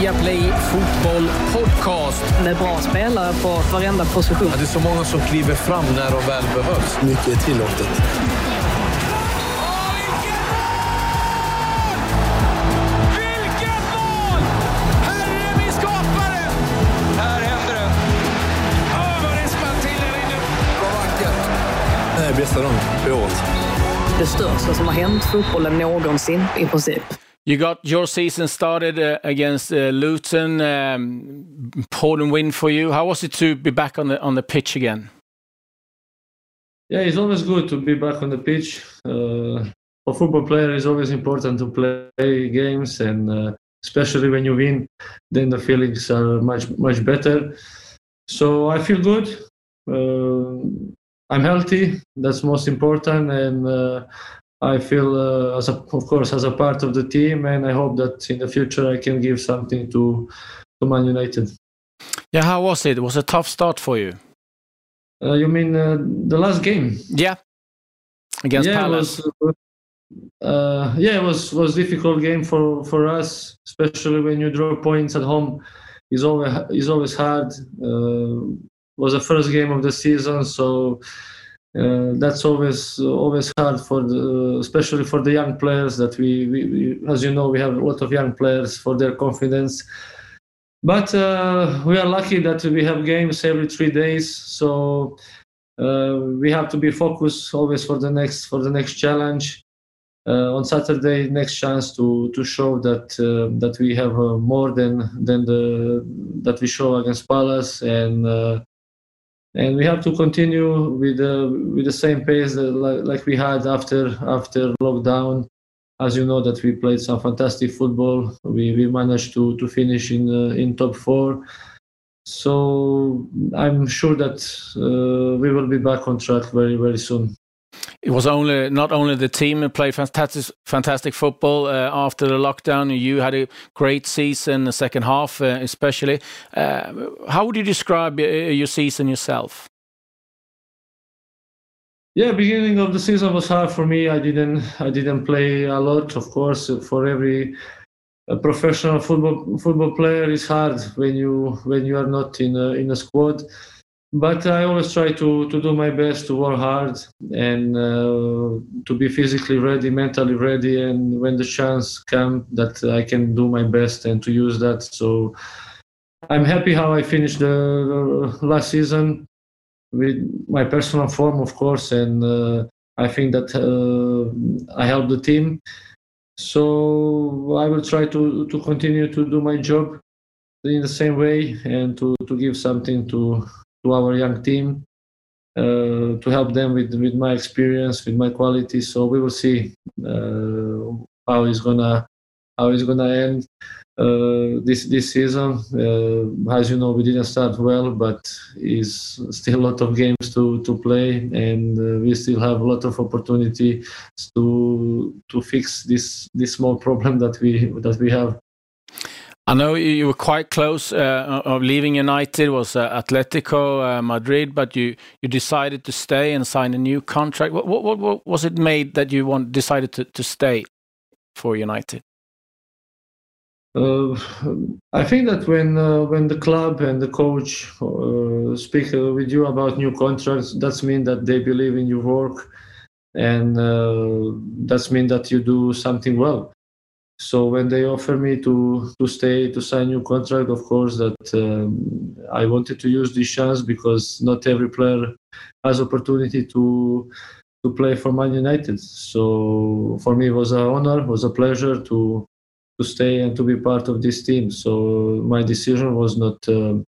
Viaplay Fotboll Podcast. Med bra spelare på varenda position. Ja, det är så många som kliver fram när de väl behövs. Mycket är tillåtet. Bästa året. Det största som har hänt fotbollen någonsin i princip. You got your season started uh, against uh, Luton. Um, important win for you. How was it to be back on the on the pitch again? Yeah, it's always good to be back on the pitch. Uh, for football player, it's always important to play games, and uh, especially when you win, then the feelings are much much better. So I feel good. Uh, I'm healthy. That's most important, and uh, I feel, uh, as a, of course, as a part of the team, and I hope that in the future I can give something to to Man United. Yeah, how was it? It was a tough start for you. Uh, you mean uh, the last game? Yeah, against yeah, Palace. It was, uh, yeah, it was was difficult game for for us, especially when you draw points at home. It's always it's always hard. Uh, was the first game of the season, so uh, that's always always hard for the, especially for the young players. That we, we, we, as you know, we have a lot of young players for their confidence. But uh, we are lucky that we have games every three days, so uh, we have to be focused always for the next for the next challenge. Uh, on Saturday, next chance to to show that uh, that we have uh, more than than the that we show against Palace, and uh, and we have to continue with the with the same pace that, like, like we had after after lockdown. As you know, that we played some fantastic football. We we managed to to finish in uh, in top four. So I'm sure that uh, we will be back on track very very soon. It was only not only the team that played fantastic, fantastic football uh, after the lockdown. You had a great season, the second half uh, especially. Uh, how would you describe uh, your season yourself? Yeah, beginning of the season was hard for me. I didn't I didn't play a lot. Of course, for every professional football football player, it's hard when you when you are not in a, in a squad but I always try to to do my best to work hard and uh, to be physically ready, mentally ready, and when the chance comes, that I can do my best and to use that. So I'm happy how I finished the, last season with my personal form, of course, and uh, I think that uh, I helped the team. So I will try to to continue to do my job in the same way and to to give something to to our young team uh, to help them with with my experience, with my quality. So we will see uh, how it's gonna how it's gonna end uh, this this season. Uh, as you know, we didn't start well, but is still a lot of games to to play, and uh, we still have a lot of opportunity to to fix this this small problem that we that we have. I know you were quite close uh, of leaving United was uh, Atletico uh, Madrid, but you, you decided to stay and sign a new contract. What, what, what was it made that you want decided to, to stay for United? Uh, I think that when uh, when the club and the coach uh, speak with you about new contracts, that's mean that they believe in your work, and that's mean that you do something well. So when they offer me to to stay to sign new contract, of course that um, I wanted to use this chance because not every player has opportunity to to play for Man United. So for me, it was an honor, was a pleasure to to stay and to be part of this team. So my decision was not um,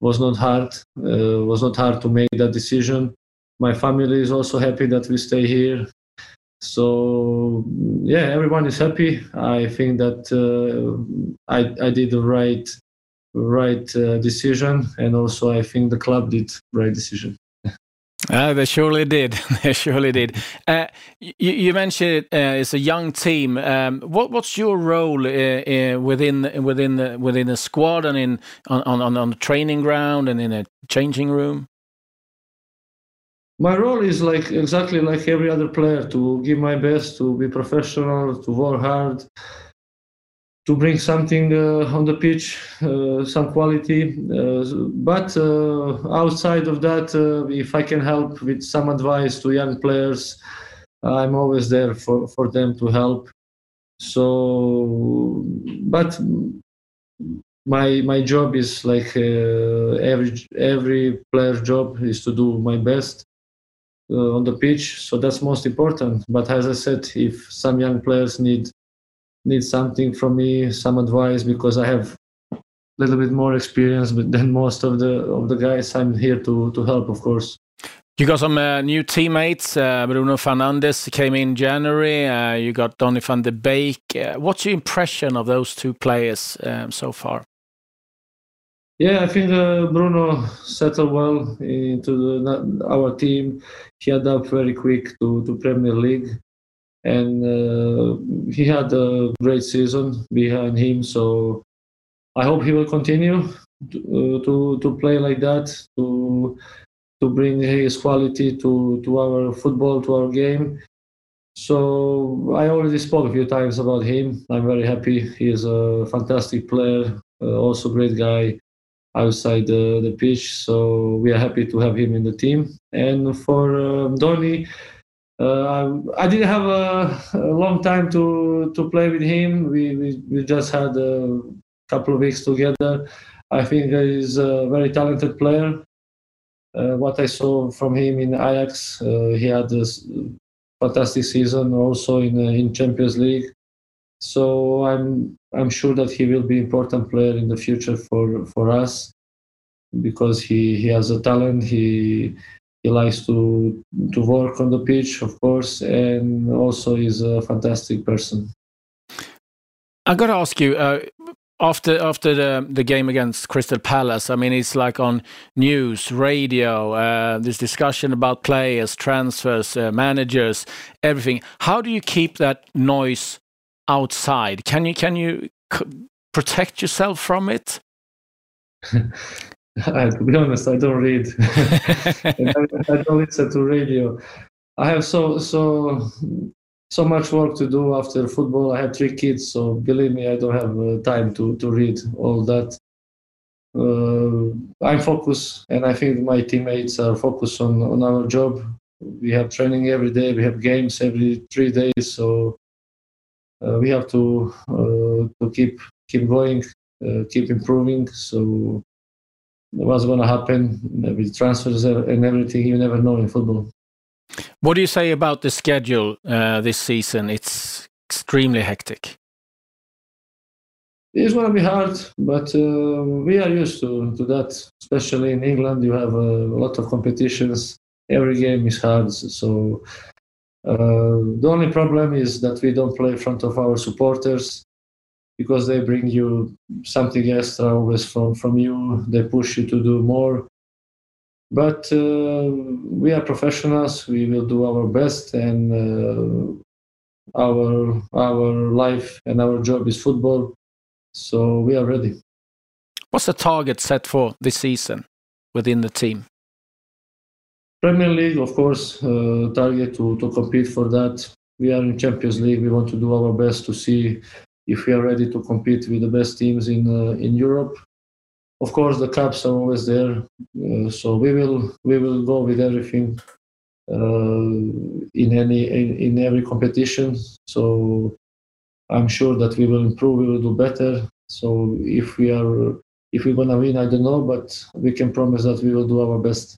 was not hard. Uh, was not hard to make that decision. My family is also happy that we stay here so yeah everyone is happy i think that uh, I, I did the right right uh, decision and also i think the club did right decision uh, they surely did. they surely did. Uh, you, you, mentioned uh, it's a young team. Um, what, what's your role uh, within within the within the squad and in on, on on the training ground and in a changing room? My role is like exactly like every other player to give my best to be professional to work hard to bring something uh, on the pitch, uh, some quality. Uh, but outside of that, if I can help with some advice to young players, I'm always there for, for them to help. So, but my my job is like uh, every every player's job is to do my best uh, on the pitch so that's most important but as i said if some young players need need something from me, some advice because I have a little bit more experience than most of the of the guys. I'm here to to help, of course. You got some uh, new teammates. Uh, Bruno Fernandes came in January. Uh, you got Donny van de Beek. Uh, what's your impression of those two players um, so far? Yeah, I think uh, Bruno settled well into the, our team. He adapted very quick to, to Premier League and uh, he had a great season behind him. So I hope he will continue to uh, to, to play like that to to bring his quality to to our football to our game. So I already spoke a few times about him. I'm very happy. He is a fantastic player, uh, also great guy outside the, the pitch. So we are happy to have him in the team. And for um, Donny, uh, I didn't have a, a, long time to to play with him. We we, we just had a couple of weeks together. I think he's a very talented player. Uh, what I saw from him in Ajax, uh, he had this fantastic season also in uh, in Champions League. So I'm I'm sure that he will be important player in the future for for us because he he has a talent. He he likes to to work on the pitch, of course, and also is a fantastic person. I got to ask you. Uh, after after the the game against Crystal Palace, I mean, it's like on news, radio. Uh, there's discussion about players, transfers, uh, managers, everything. How do you keep that noise outside? Can you can you protect yourself from it? I, to be honest, I don't read. I, I don't listen to radio. I have so so so much work to do after football. I have three kids, so believe me, I don't have uh, time to to read all that. Uh, I'm focused, and I think my teammates are focused on on our job. We have training every day. We have games every three days, so we have to uh, to keep keep going, uh, keep improving. So what's going to happen with transfers and everything. You never know in football. What do you say about the schedule uh, this season? It's extremely hectic. It's going to be hard, but uh, we are used to, to that. Especially in England, you have a lot of competitions. Every game is hard. So uh, the only problem is that we don't play in front of our supporters because they bring you something extra always from, from you. They push you to do more. But uh, we are professionals. We will do our best, and uh, our our life and our job is football. So we are ready. What's the target set for this season within the team? Premier League, of course, uh, target to, to compete for that. We are in Champions League. We want to do our best to see if we are ready to compete with the best teams in uh, in Europe. Of course, the cups are always there, uh, so we will we will go with everything uh, in any in, in every competition. So I'm sure that we will improve. We will do better. So if we are if we're gonna win, I don't know, but we can promise that we will do our best.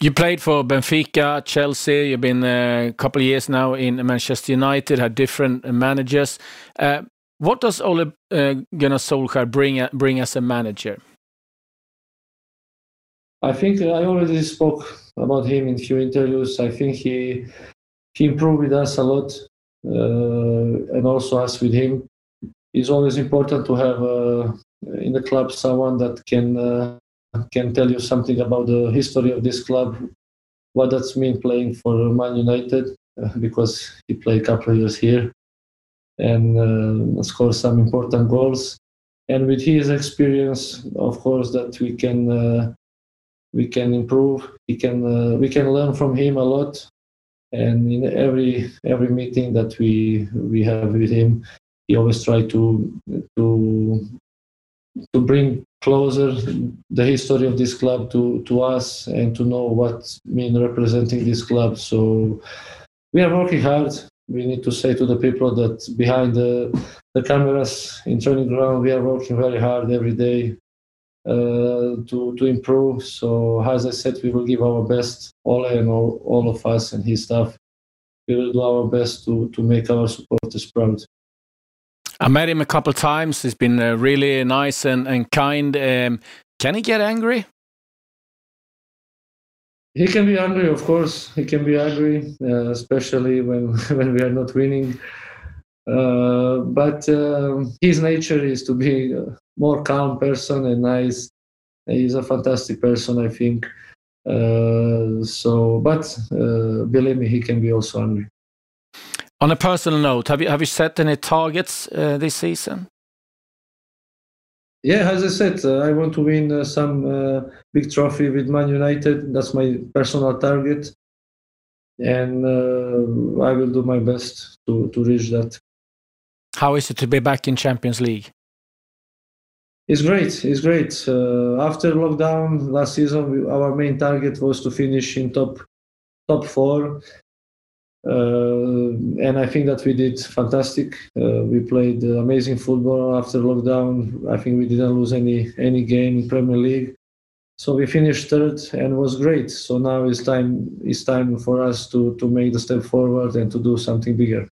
You played for Benfica, Chelsea. You've been a couple of years now in Manchester United. Had different managers. Uh, what does Ole uh, Gunnar Solskjaer bring bring as a manager? I think I already spoke about him in a few interviews. I think he he improved with us a lot, uh, and also us with him. It's always important to have uh, in the club someone that can uh, can tell you something about the history of this club, what that's mean playing for Man United, uh, because he played a couple of years here and uh, scored some important goals. And with his experience, of course, that we can uh, we can improve. We can uh, we can learn from him a lot. And in every every meeting that we we have with him, he always try to to to bring closer the history of this club to to us and to know what mean representing this club. So we are working hard. We need to say to the people that behind the the cameras in training ground, we are working very hard every day uh, to to improve. So as I said, we will give our best, Ole and all, all of us and his staff. We will do our best to to make our supporters proud. I met him a couple of times. He's been uh, really nice and, and kind. Um, can he get angry? He can be angry, of course. He can be angry, uh, especially when when we are not winning. Uh, but uh, his nature is to be a more calm person and nice. He's a fantastic person, I think. Uh, so, but uh, believe me, he can be also angry. On a personal note, have you have you set any targets uh, this season? Yeah, as I said, uh, I want to win uh, some uh, big trophy with Man United. That's my personal target, and uh, I will do my best to to reach that. How is it to be back in Champions League? It's great. It's great. Uh, after lockdown last season, we, our main target was to finish in top top four, uh, and I think that we did fantastic. Uh, we played amazing football after lockdown. I think we didn't lose any any game in Premier League. So we finished third and was great. So now it's time it's time for us to to make the step forward and to do something bigger.